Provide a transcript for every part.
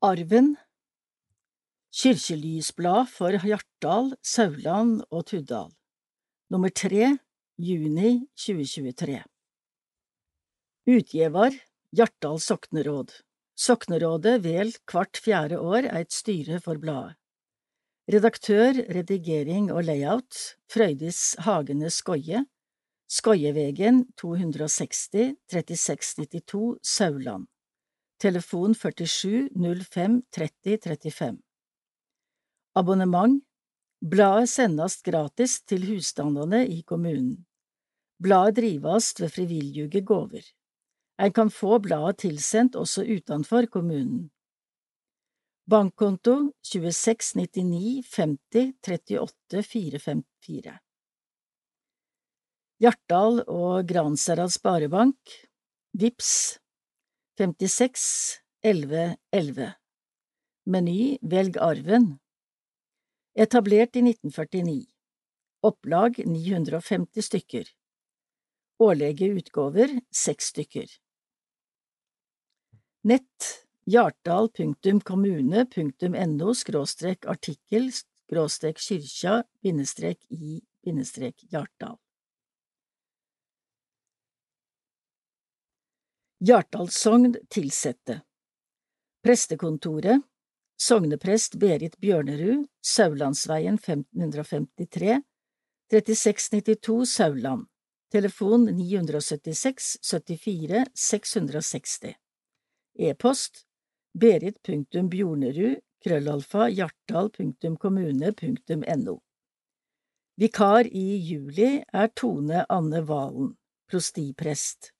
Arven. Kirkelysblad for Hjartdal, Sauland og Tuddal. Nummer tre Juni 2023 Utgjevar Hjartdal sokneråd. Soknerådet vel hvert fjerde år er et styre for bladet. Redaktør, redigering og layout Frøydis Hagene Skoie. Skoievegen 260 3692 Sauland Telefon 47 05 30 35 Abonnement Bladet sendes gratis til husstandene i kommunen. Bladet drives ved frivillige gåver. En kan få bladet tilsendt også utenfor kommunen. Bankkonto 2699 50 38 454 Hjartdal og Gransherad Sparebank Vips 56 11 11 Meny Velg arven. Etablert i 1949 Opplag 950 stykker. Årlige utgåver 6 stykker. Nett hjartdal.kommune.no skråstrek artikkel skråstrek kyrkja bindestrek i bindestrek Hjartdal Hjartdalssogn tilsette. Prestekontoret. Sogneprest Berit Bjørnerud, Saulandsveien 1553, 3692 Sauland, telefon 976 74 660, e-post berit.bjornerud krøllalfa hjartdal.kommune.no Vikar i juli er Tone Anne Valen, prostiprest,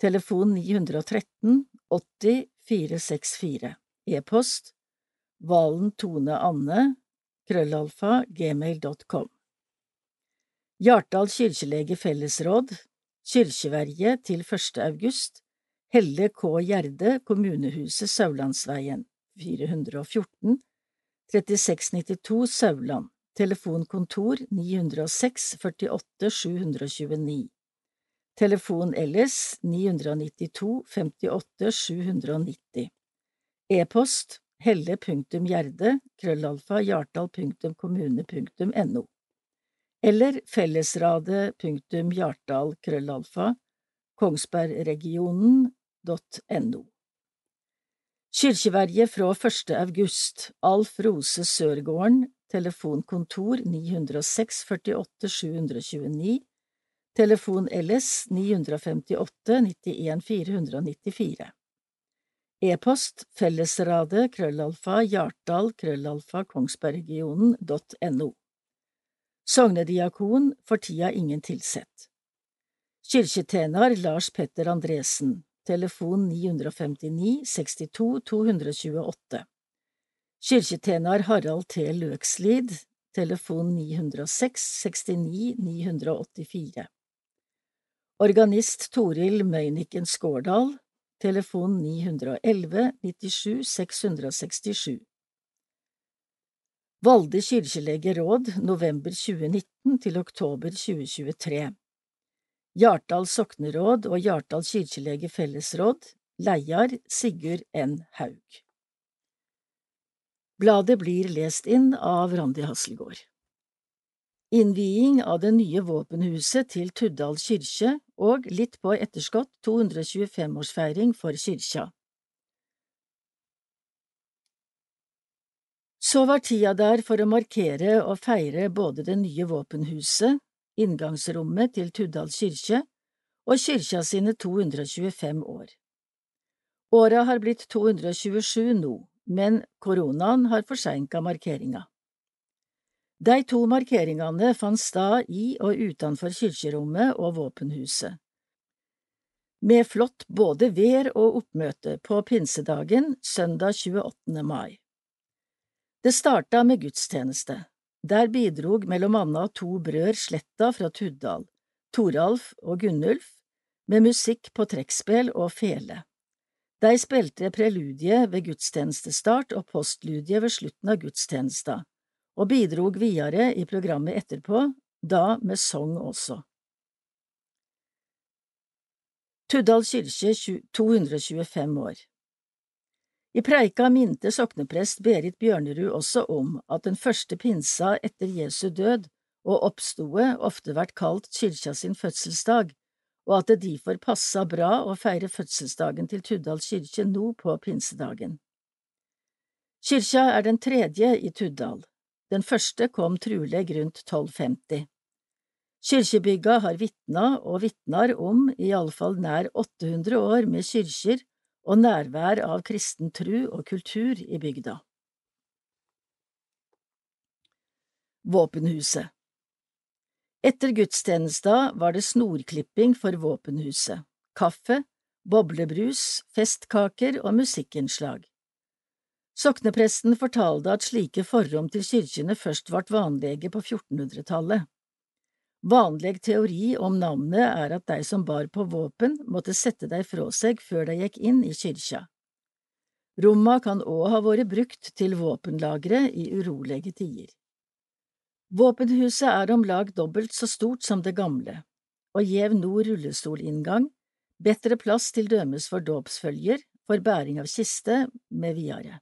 telefon 913 80 464, e-post Valen Tone Anne, krøllalfa, gmail.com. Hjartdal kirkelege fellesråd, Kyrkjeverje til 1. august, Helle K. Gjerde, Kommunehuset Saulandsveien, 414, 3692 Sauland, telefonkontor 906 48 729, telefon ellers 992 58 790, e-post helle.gjerde krøllalfa hjartdal.kommune.no eller fellesradet.hjartdal krøllalfa kongsbergregionen.no Kyrkjeverje fra 1. august. Alf Rose Sørgården Telefonkontor 906 48 729 Telefon LS 958 91 494 E-post fellesradet krøllalfa hjartdal krøllalfa kongsbergregionen.no Sognediakon for tida ingen tilsett. Kirketjener Lars Petter Andresen. Telefon 959 62 228 Kirketjener Harald T. Løkslid. Telefon 906 69 984 Organist Toril Møyniken Skårdal. Telefon 911 97 667 Valde kirkelege råd november 2019 til oktober 2023 Hjartdal sokneråd og Hjartdal kirkelege fellesråd. Leiar Sigurd N. Haug. Bladet blir lest inn av Randi Hasselgaard. Innviing av det nye våpenhuset til Tuddal kirke og litt på etterskott 225-årsfeiring for kyrkja. Så var tida der for å markere og feire både det nye våpenhuset, inngangsrommet til Tuddal kirke, og kyrkja sine 225 år. Åra har blitt 227 nå, men koronaen har forseinka markeringa. De to markeringene fant sted i og utenfor kirkerommet og våpenhuset. Med flott både vær og oppmøte på pinsedagen søndag 28. mai. Det starta med gudstjeneste. Der bidrog mellom anna to brød Sletta fra Tuddal, Toralf og Gunnulf, med musikk på trekkspill og fele. De spilte preludie ved gudstjenestestart og postludie ved slutten av gudstjenesta og bidrog videre i programmet etterpå, da med sang også. Tuddal kirke 225 år I preika minte sokneprest Berit Bjørnerud også om at den første pinsa etter Jesu død og oppstoe ofte vært kalt kyrkja sin fødselsdag, og at det derfor passa bra å feire fødselsdagen til Tuddal kirke nå på pinsedagen. Kyrkja er den tredje i Tuddal. Den første kom truleg rundt 1250. Kyrkjebygga har vitna og vitnar om i alle fall nær 800 år med kyrkjer og nærvær av kristen tru og kultur i bygda. Våpenhuset Etter gudstjenesta var det snorklipping for våpenhuset, kaffe, boblebrus, festkaker og musikkinnslag. Soknepresten fortalte at slike forrom til kirkene først ble vanlige på 1400-tallet. Vanlig teori om navnet er at de som bar på våpen, måtte sette dei fra seg før de gikk inn i kyrkja. Romma kan òg ha vært brukt til våpenlagre i urolige tider. Våpenhuset er om lag dobbelt så stort som det gamle, og gjev nå rullestolinngang, bedre plass til dømes for dåpsfølger, for bæring av kiste, med videre.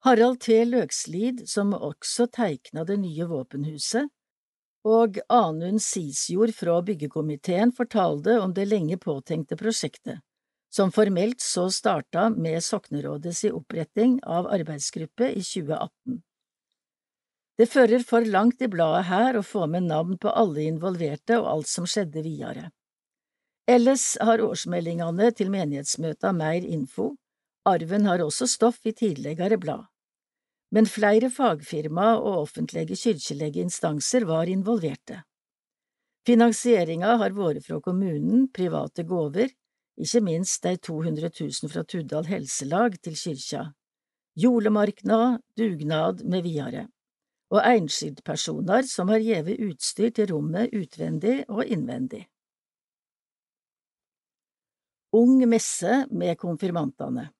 Harald T. Løkslid, som også teikna det nye våpenhuset, og Anund Sisjord fra byggekomiteen fortalte om det lenge påtenkte prosjektet, som formelt så starta med Soknerådets oppretting av arbeidsgruppe i 2018. Det fører for langt i bladet her å få med navn på alle involverte og alt som skjedde videre. Ellers har årsmeldingene til menighetsmøta mer info, arven har også stoff i tidligere blad men flere fagfirma og offentlige kirkelige instanser var involverte. Finansieringa har vært fra kommunen, private gåver, ikke minst de 200 000 fra Tuddal helselag til kyrkja, julemarknad, dugnad med videre, og enskildpersoner som har gjeve utstyr til rommet utvendig og innvendig. Ung messe med konfirmantene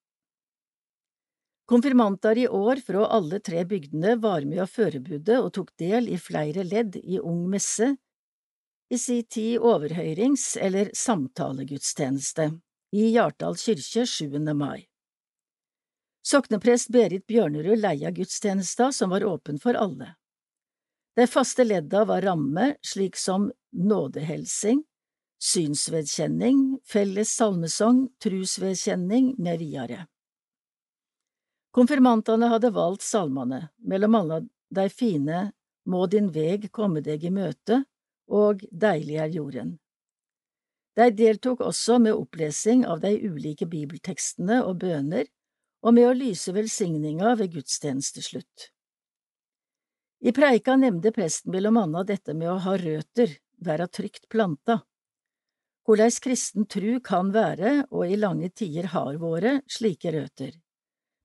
Konfirmantar i år fra alle tre bygdene var med å forberedte og tok del i flere ledd i Ung messe, i si tid overhøyrings- eller samtalegudstjeneste, i Hjartdal kirke 7. mai. Sokneprest Berit Bjørnerud leia gudstjenesta, som var åpen for alle. De faste ledda var ramme, slik som nådehelsing, synsvedkjenning, felles salmesong, trusvedkjenning med videre. Konfirmantene hadde valgt salmene, mellom alle de fine Må din veg komme deg i møte og Deilig er jorden. De deltok også med opplesing av de ulike bibeltekstene og bøner, og med å lyse velsigninga ved gudstjenesteslutt. I preika nevnte presten mellom anna dette med å ha røter, være trygt planta. Hvordan kristen tru kan være, og i lange tider har vært, slike røter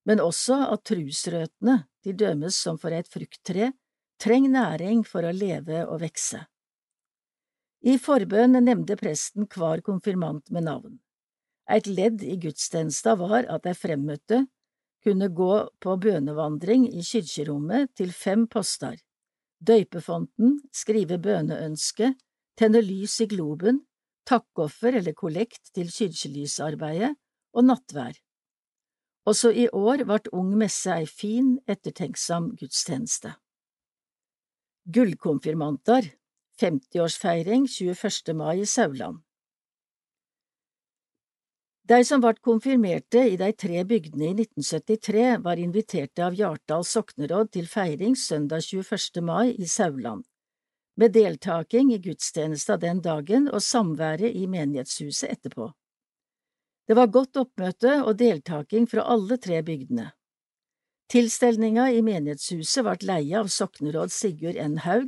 men også at trusrøtene, de dømes som for et frukttre, trenger næring for å leve og vekse. I forbønn nevnte presten hver konfirmant med navn. Et ledd i gudstjenesta var at de fremmøtte kunne gå på bønevandring i kirkerommet til fem poster, døypefonten, skrive bøneønske, tenne lys i globen, takkoffer eller kollekt til kirkelysarbeidet og nattvær. Også i år vart Ung messe ei fin, ettertenksam gudstjeneste. Gullkonfirmantar 50-årsfeiring 21. mai i Sauland De som vart konfirmerte i de tre bygdene i 1973, var inviterte av Hjartdal sokneråd til feiring søndag 21. mai i Sauland, med deltaking i gudstjenesta den dagen og samværet i menighetshuset etterpå. Det var godt oppmøte og deltaking fra alle tre bygdene. Tilstelninga i menighetshuset ble leie av sokneråd Sigurd N. Haug,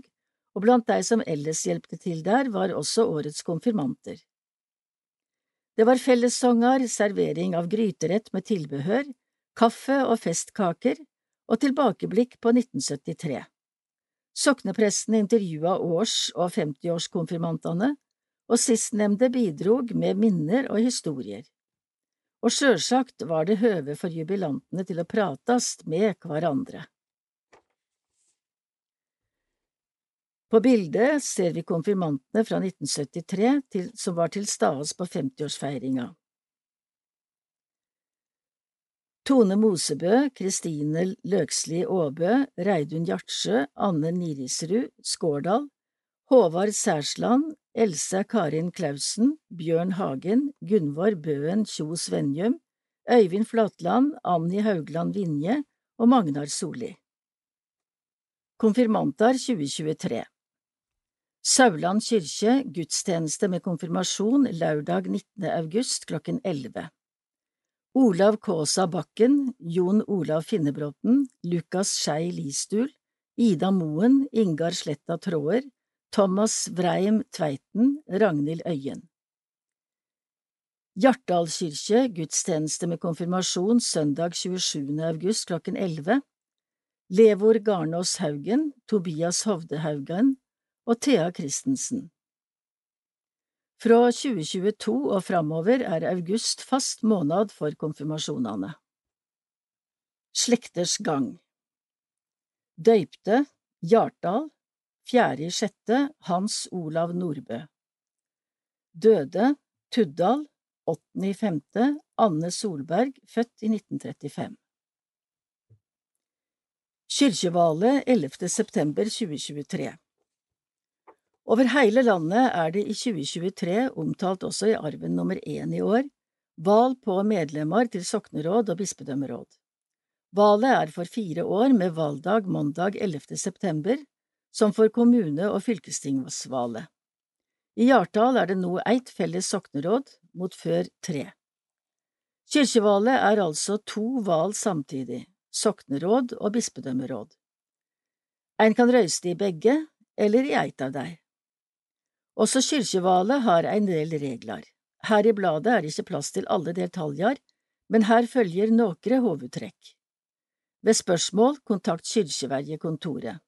og blant de som ellers hjelpte til der, var også årets konfirmanter. Det var fellessonger, servering av gryterett med tilbehør, kaffe og festkaker, og tilbakeblikk på 1973. Soknepresten intervjua års- og 50-årskonfirmantene, og sistnevnte bidrog med minner og historier og sjølsagt var det høve for jubilantene til å pratast med hverandre. På bildet ser vi konfirmantene fra 1973 til, som var til stades på 50-årsfeiringa. Tone Mosebø, Kristine Løksli Aabø, Reidun Gjartsjø, Anne Nirisrud, Skårdal, Håvard Særsland, Else Karin Klausen, Bjørn Hagen, Gunvor Bøen Kjos Venjum, Øyvind Flatland, Anni Haugland Vinje og Magnar Solli. Konfirmantar 2023 Sauland kirke gudstjeneste med konfirmasjon lørdag 19. august klokken 11. Olav Kaasa Bakken, Jon Olav Finnebråten, Lukas Skei Listul, Ida Moen, Ingar Sletta Tråer, Thomas Vreim Tveiten, Ragnhild Øyen. Hjartdal kirke gudstjeneste med konfirmasjon søndag 27. august klokken 11. Levor Garnås Haugen, Tobias Hovde Haugen, og Thea Christensen. Fra 2022 og framover er august fast måned for konfirmasjonene. Slekters gang Døypte Hjartdal Fjerde i sjette Hans Olav Nordbø Døde Tuddal Åttende i femte Anne Solberg, født i 1935 Kyrkjevalet 11. september 2023 over hele landet er det i 2023, omtalt også i arven nummer én i år, valg på medlemmer til sokneråd og bispedømmeråd. Valet er for fire år med valgdag mandag 11. september, som for kommune- og fylkestingsvalet. I Hjartdal er det nå eitt felles sokneråd, mot før tre. Kirkevalet er altså to valg samtidig, sokneråd og bispedømmeråd. En kan røyste i begge, eller i eit av dei. Også kyrkjevalet har en del regler. Her i bladet er det ikke plass til alle detaljer, men her følger nokre hovedtrekk. Ved spørsmål kontakt kyrkjeverjekontoret.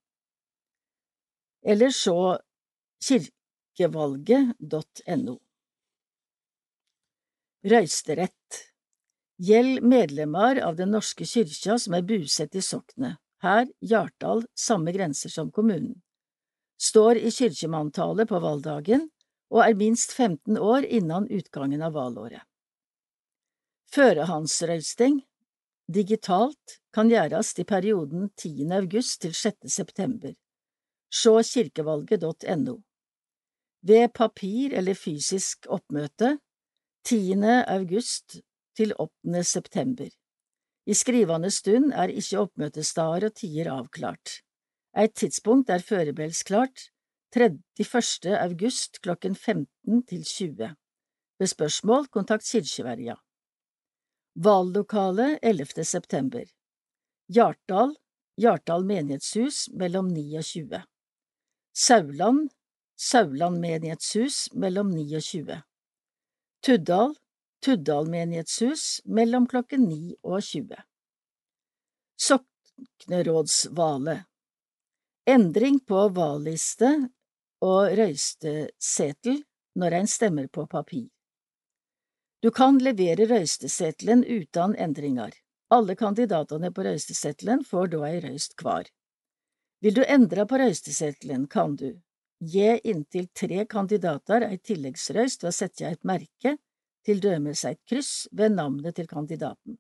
Eller så kirkevalget.no. Røysterett Gjeld medlemmer av Den norske kyrkja som er bosatt i soknet, her Hjartdal samme grenser som kommunen står i kyrkjemanntallet på valgdagen og er minst 15 år innan utgangen av valåret. Førehandsrøysting digitalt kan gjøres i perioden 10. august til 6. september. Se kirkevalget.no. Ved papir eller fysisk oppmøte 10. august til 8. september. I skrivende stund er ikke oppmøtestader og tider avklart. Eit tidspunkt er førebelsklart 31. august klokken 15 til 20. Ved spørsmål kontakt kirkeverja. Valglokale 11. september Hjartdal Hjartdal menighetshus mellom 9 og 20 Sauland Sauland menighetshus mellom 9 og 20 Tuddal Tuddal menighetshus mellom klokken 9 og 20 Soknerådsvale Endring på valliste og røystesetel når en stemmer på papir. Du kan levere røystesetelen uten endringer. Alle kandidatene på røystesetelen får da ei røyst hver. Vil du endre på røystesettelen, kan du gi inntil tre kandidater ei tilleggsrøyst ved å sette et merke, til dømes et kryss, ved navnet til kandidaten.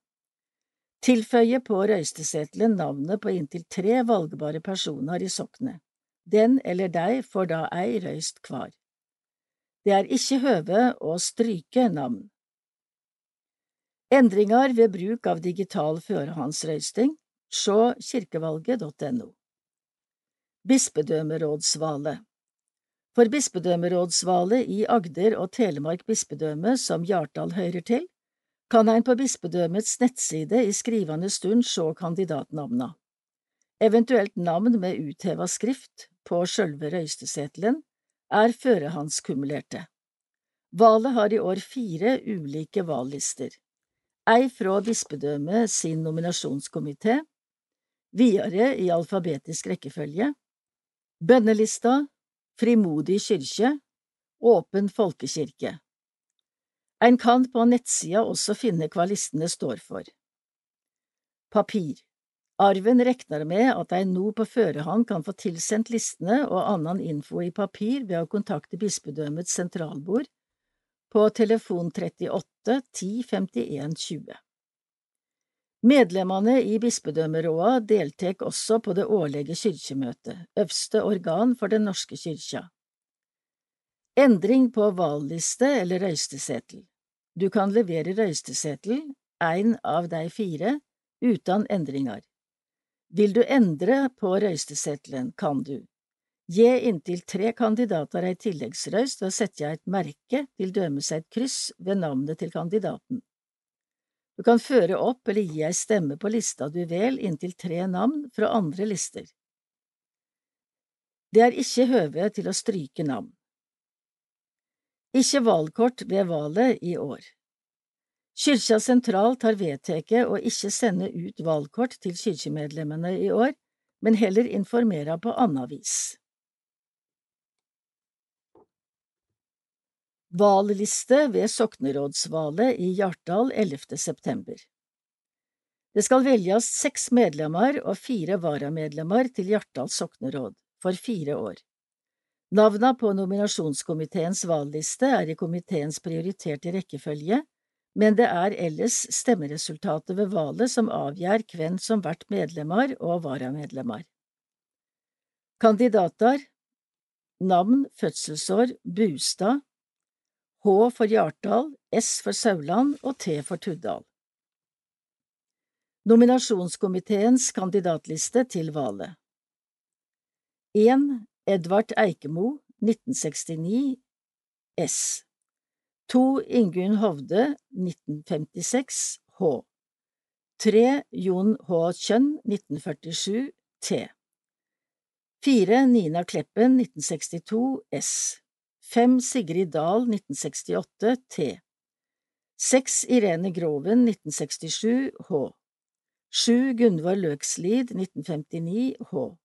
Tilføye på røysteseddelen navnet på inntil tre valgbare personer i soknet. Den eller dei får da ei røyst kvar. Det er ikke høve å stryke navn. Endringer ved bruk av digital førehandsrøysting, se kirkevalget.no. Bispedømmerådsvalet For bispedømmerådsvalet i Agder og Telemark bispedømme, som Hjartdal hører til, kan ein på bispedømmets nettside i skrivende stund sjå kandidatnavna. Eventuelt navn med utheva skrift på sjølve røystesetelen er førehandskumulerte. Valet har i år fire ulike vallister, ei fra bispedømmet sin nominasjonskomité, videre i alfabetisk rekkefølge, bønnelista, Frimodig kyrkje, Åpen folkekirke. En kan på nettsida også finne hva listene står for. Papir Arven regner med at en nå på førehånd kan få tilsendt listene og annen info i papir ved å kontakte bispedømmets sentralbord på telefon 38 10 51 20. Medlemmene i bispedømmeråda deltek også på det årlige kyrkjemøtet, øvste organ for Den norske kyrkja. Endring på valliste eller røystesetel Du kan levere røystesetel, én av de fire, uten endringer. Vil du endre på røystesettelen, kan du Gi inntil tre kandidater ei tilleggsrøyst ved å sette et merke, til dømes et kryss, ved navnet til kandidaten. Du kan føre opp eller gi ei stemme på lista du vel inntil tre navn fra andre lister. Det er ikke høve til å stryke navn. Ikke valgkort ved valet i år. Kyrkja sentralt har vedtatt å ikke sende ut valgkort til kyrkjemedlemmene i år, men heller informere på annet vis. Valliste ved soknerådsvalet i Hjartdal 11. september Det skal velges seks medlemmer og fire varamedlemmer til Hjartdal sokneråd, for fire år. Navna på nominasjonskomiteens valgliste er i komiteens prioriterte rekkefølge, men det er ellers stemmeresultatet ved valget som avgjør hvem som blir medlemmer og varamedlemmer. Kandidater Navn, fødselsår, bostad, H for Hjartdal, S for Sauland og T for Tuddal. Nominasjonskomiteens kandidatliste til valet 1. Edvard Eikemo, 1969 S 2. Ingunn Hovde, 1956 H 3. Jon H. Kjønn, 1947 T 4. Nina Kleppen, 1962 S 5. Sigrid Dahl 1968 T 6. Irene Groven 1967 H 7. Gunvor Løkslid 1959 H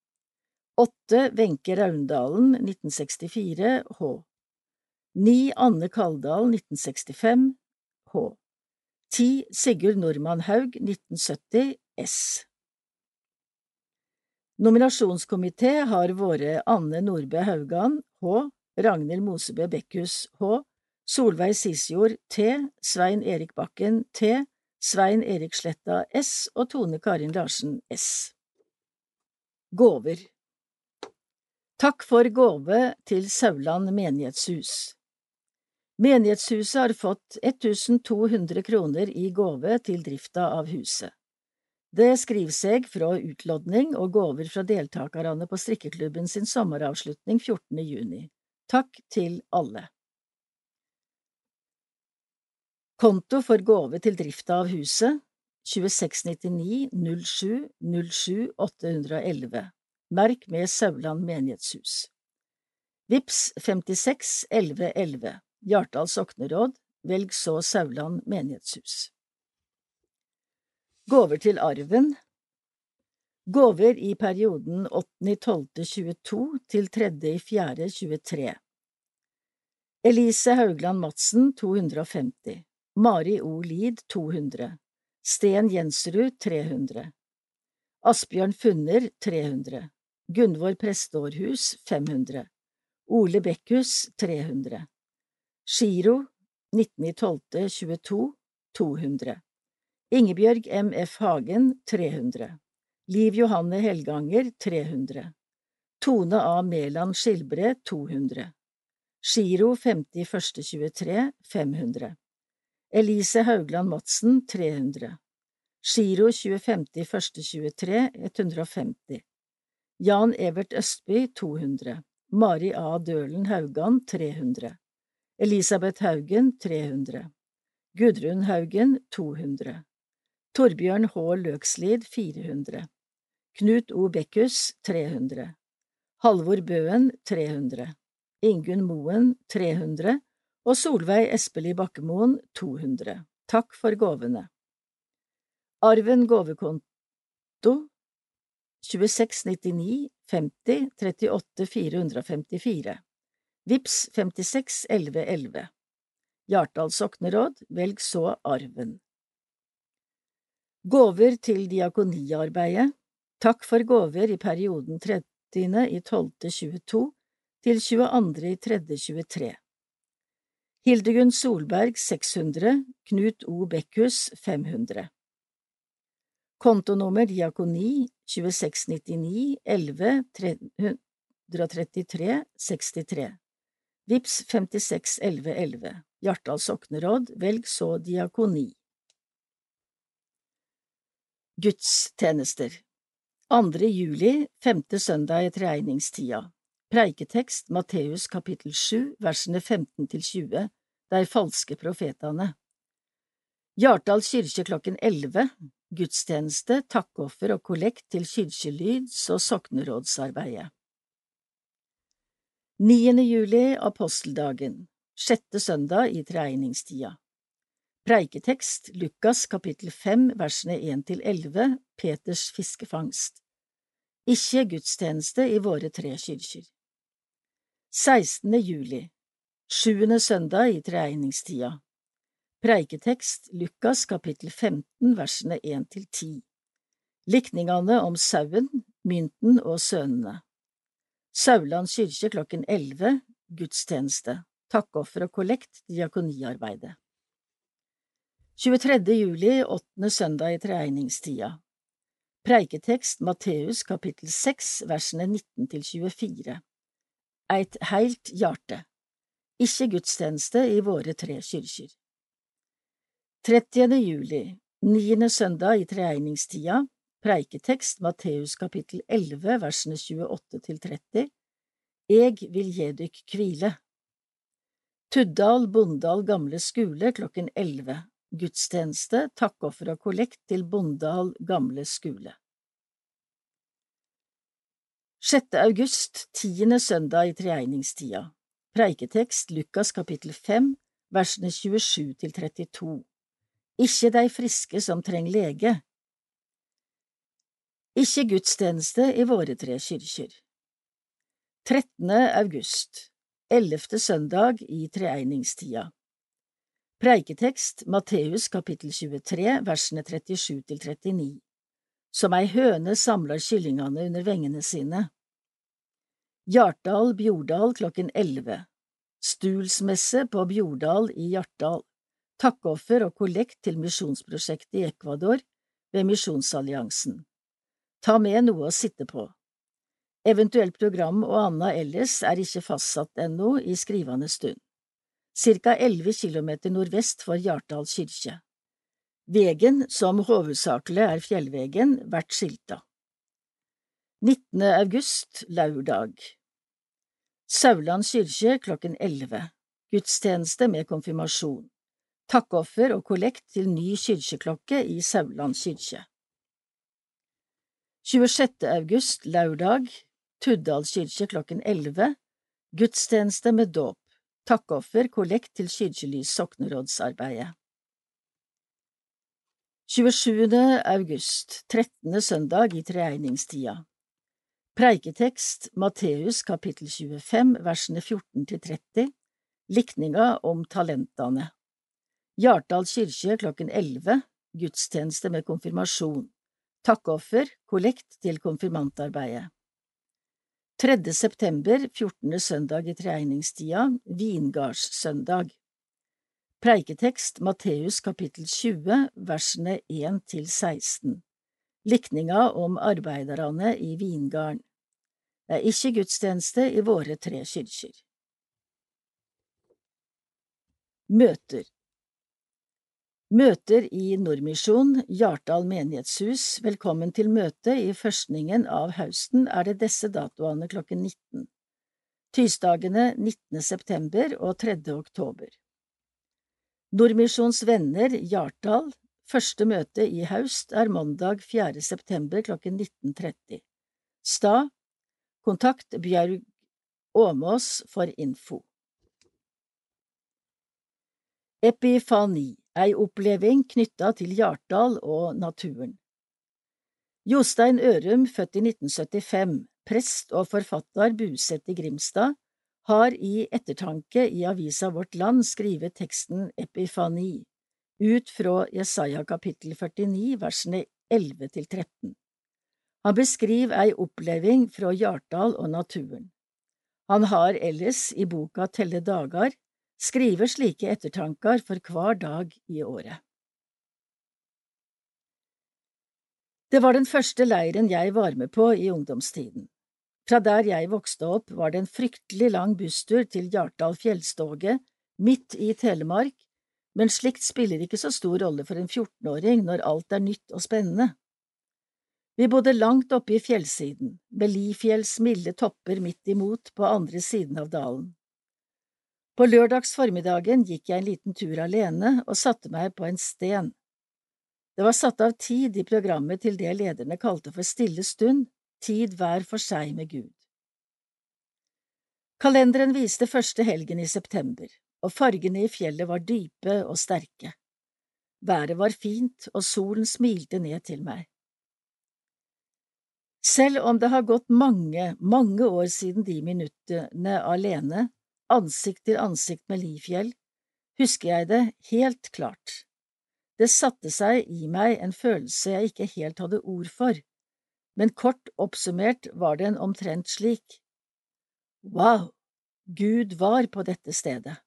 8. Wenche Raundalen 1964 H 9. Anne Kaldal 1965 H 10. Sigurd Normann Haug 1970 S Nominasjonskomité har vært Anne Nordbø Haugan H Ragnhild Mosebø Bekkhus H, Solveig Sisjord T, Svein Erik Bakken T, Svein Erik Sletta S og Tone Karin Larsen S. Gåver Takk for gåve til Sauland menighetshus. Menighetshuset har fått 1200 kroner i gåve til drifta av huset. Det skriver seg fra utlodning og gåver fra deltakerne på strikkeklubben sin sommeravslutning 14. juni. Takk til alle. Konto for gåve til drifta av huset 2699 07 07 811 Merk med Sauland menighetshus. Vips 56 11 11 Hjartdal sokneråd Velg så Sauland menighetshus. Gåver til arven. Gåver i perioden 8.12.22 til 3.4.23 Elise Haugland Madsen 250 Mari O. Lid 200 Sten Jensrud 300 Asbjørn Funner 300 Gunvor Prestårhus 500 Ole Bekkhus 300 Giro 19.12.22 200 Ingebjørg M. F. Hagen 300 Liv Johanne Helganger 300 Tone A. Mæland Skilbre 200 Giro 50.1.23 500 Elise Haugland Madsen 300 Giro 25.1.23 150 Jan Evert Østby 200 Mari A. Dølen Haugan 300 Elisabeth Haugen 300 Gudrun Haugen 200 Torbjørn H. Løkslid 400 Knut O. Bekkhus 300 Halvor Bøen 300 Ingunn Moen 300 og Solveig Espelid Bakkemoen 200. Takk for gåvene. Arven gåvekonto 2699 50 38 454 Vips 56 11 11 Hjartdal sokneråd, velg så arven. Gåver til diakoniarbeidet Takk for gåver i perioden 30. i 12. til 22. i 3.23. Hildegunn Solberg 600, Knut O. Bekkhus 500. Kontonummer diakoni 2699 11 333 63 Vips 56 11 11 Hjartdal sokneråd, velg så diakoni. Gudstjenester Andre juli, femte søndag i treegningstida Preiketekst Matteus kapittel 7, versene 15 til 20 Dei falske profetane Hjartdal kyrkje klokken 11 Gudstjeneste, takkoffer og kollekt til kyrkjelyds- og soknerådsarbeidet. 9. juli Aposteldagen Sjette søndag i treegningstida Preiketekst Lukas kapittel 5 versene 1 til 11 Peters fiskefangst. Ikke gudstjeneste i våre tre kyrkjer 16. juli. Sjuende søndag i treegningstida Preiketekst Lukas kapittel 15 versene 1 til 10 Likningene om sauen, mynten og sønnene. Sauland kyrkje klokken 11 Gudstjeneste. Takkoffer og kollekt Diakoniarbeidet. 23. juli, åttende søndag i treegningstida Preiketekst Matteus kapittel 6 versene 19 til 24 Eit heilt hjarte Ikke gudstjeneste i våre tre kyrkjer. 30. juli, niende søndag i treegningstida Preiketekst Matteus kapittel 11 versene 28 til 30 Eg vil gje dykk kvile Tuddal Bondal gamle skule klokken 11 Gudstjeneste, takkoffer og kollekt til Bondal gamle skule 6. august, tiende søndag i treegningstida Preiketekst Lukas kapittel 5 versene 27 til 32 Ikke dei friske som treng lege, ikke gudstjeneste i våre tre kyrkjer. 13. august, ellevte søndag i treegningstida Preiketekst Matteus kapittel 23 versene 37 til 39 Som ei høne samlar kyllingane under vengene sine. Hjartdal Bjordal klokken 11 Stulsmesse på Bjordal i Hjartdal Takkoffer og kollekt til misjonsprosjektet i Ecuador ved Misjonsalliansen Ta med noe å sitte på. Eventuelt program og anna ellers er ikke fastsatt ennå i skrivende stund. Cirka elleve kilometer nordvest for Hjartdal kirke. Vegen, som hovedsakelig er fjellvegen, vert skilta. 19. august, laurdag Sauland kyrkje klokken 11 Gudstjeneste med konfirmasjon Takkoffer og kollekt til ny kyrkjeklokke i Sauland kyrkje 26. august, lørdag, Tuddal kirke klokken 11, gudstjeneste med dåp, takkoffer, kollekt til Kyrkjelys soknerådsarbeidet. 27. august, 13. søndag i treegningstida Preiketekst Matteus kapittel 25 versene 14 til 30 Likninga om talentene Hjartdal kirke klokken 11 Gudstjeneste med konfirmasjon Takkoffer, kollekt til konfirmantarbeidet. 3. september, 14. søndag i treegningstida, vingardssøndag. Preiketekst Matteus kapittel 20, versene 1 til 16. Likninga om arbeiderne i vingarden. Det er ikke gudstjeneste i våre tre kirker. Møter Møter i Nordmisjon, Hjartdal menighetshus, velkommen til møte i førstningen av høsten er det disse datoene klokken 19. Tirsdagene 19. september og 3. oktober. Nordmisjons venner, Hjartdal, første møte i haust er mandag 4. september klokken 19.30. Stad Kontakt Bjørg Åmås for info. Epifani ei oppleving knytta til Hjartdal og naturen. Jostein Ørum, født i 1975, prest og forfatter bosatt i Grimstad, har i ettertanke i avisa Vårt Land skrevet teksten Epifani, ut fra Jesaja kapittel 49, versene 11 til 13. Han beskriver ei oppleving fra Hjartdal og naturen. Han har ellers i boka Telle dagar skriver slike ettertanker for hver dag i året. Det var den første leiren jeg var med på i ungdomstiden. Fra der jeg vokste opp, var det en fryktelig lang busstur til Hjartdal fjellstoge, midt i Telemark, men slikt spiller ikke så stor rolle for en 14-åring når alt er nytt og spennende. Vi bodde langt oppe i fjellsiden, med Lifjells milde topper midt imot på andre siden av dalen. På lørdags formiddagen gikk jeg en liten tur alene og satte meg på en sten. Det var satt av tid i programmet til det lederne kalte for stille stund, tid hver for seg med Gud. Kalenderen viste første helgen i september, og fargene i fjellet var dype og sterke. Været var fint, og solen smilte ned til meg. Selv om det har gått mange, mange år siden de minuttene alene, ansikt til ansikt med Lifjell, husker jeg det helt klart. Det satte seg i meg en følelse jeg ikke helt hadde ord for, men kort oppsummert var den omtrent slik. Wow, Gud var på dette stedet.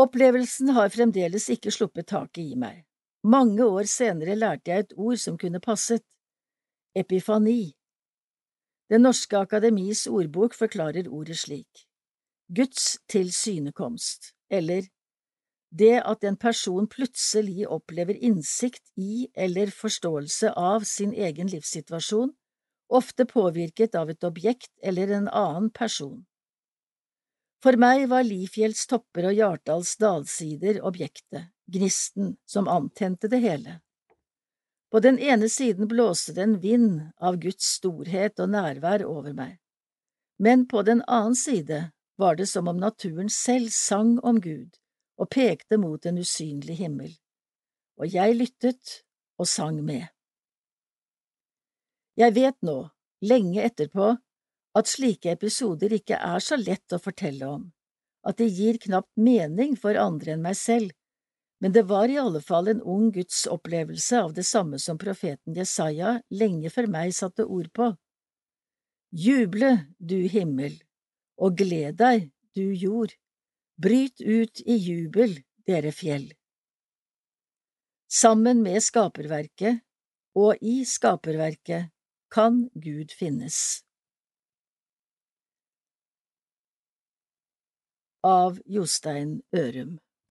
Opplevelsen har fremdeles ikke sluppet taket i meg. Mange år senere lærte jeg et ord som kunne passet – epifani. Det norske akademis ordbok forklarer ordet slik – Guds tilsynekomst, eller det at en person plutselig opplever innsikt i eller forståelse av sin egen livssituasjon, ofte påvirket av et objekt eller en annen person. For meg var Lifjells topper og Hjartdals dalsider objektet, gnisten som antente det hele. På den ene siden blåste det en vind av Guds storhet og nærvær over meg, men på den annen side var det som om naturen selv sang om Gud og pekte mot en usynlig himmel, og jeg lyttet og sang med. Jeg vet nå, lenge etterpå, at slike episoder ikke er så lett å fortelle om, at det gir knapt mening for andre enn meg selv, men det var i alle fall en ung Guds opplevelse av det samme som profeten Jesaja lenge før meg satte ord på. Juble, du himmel, og gled deg, du jord, Bryt ut i jubel, dere fjell. Sammen med skaperverket og i skaperverket kan Gud finnes. Av Jostein Ørum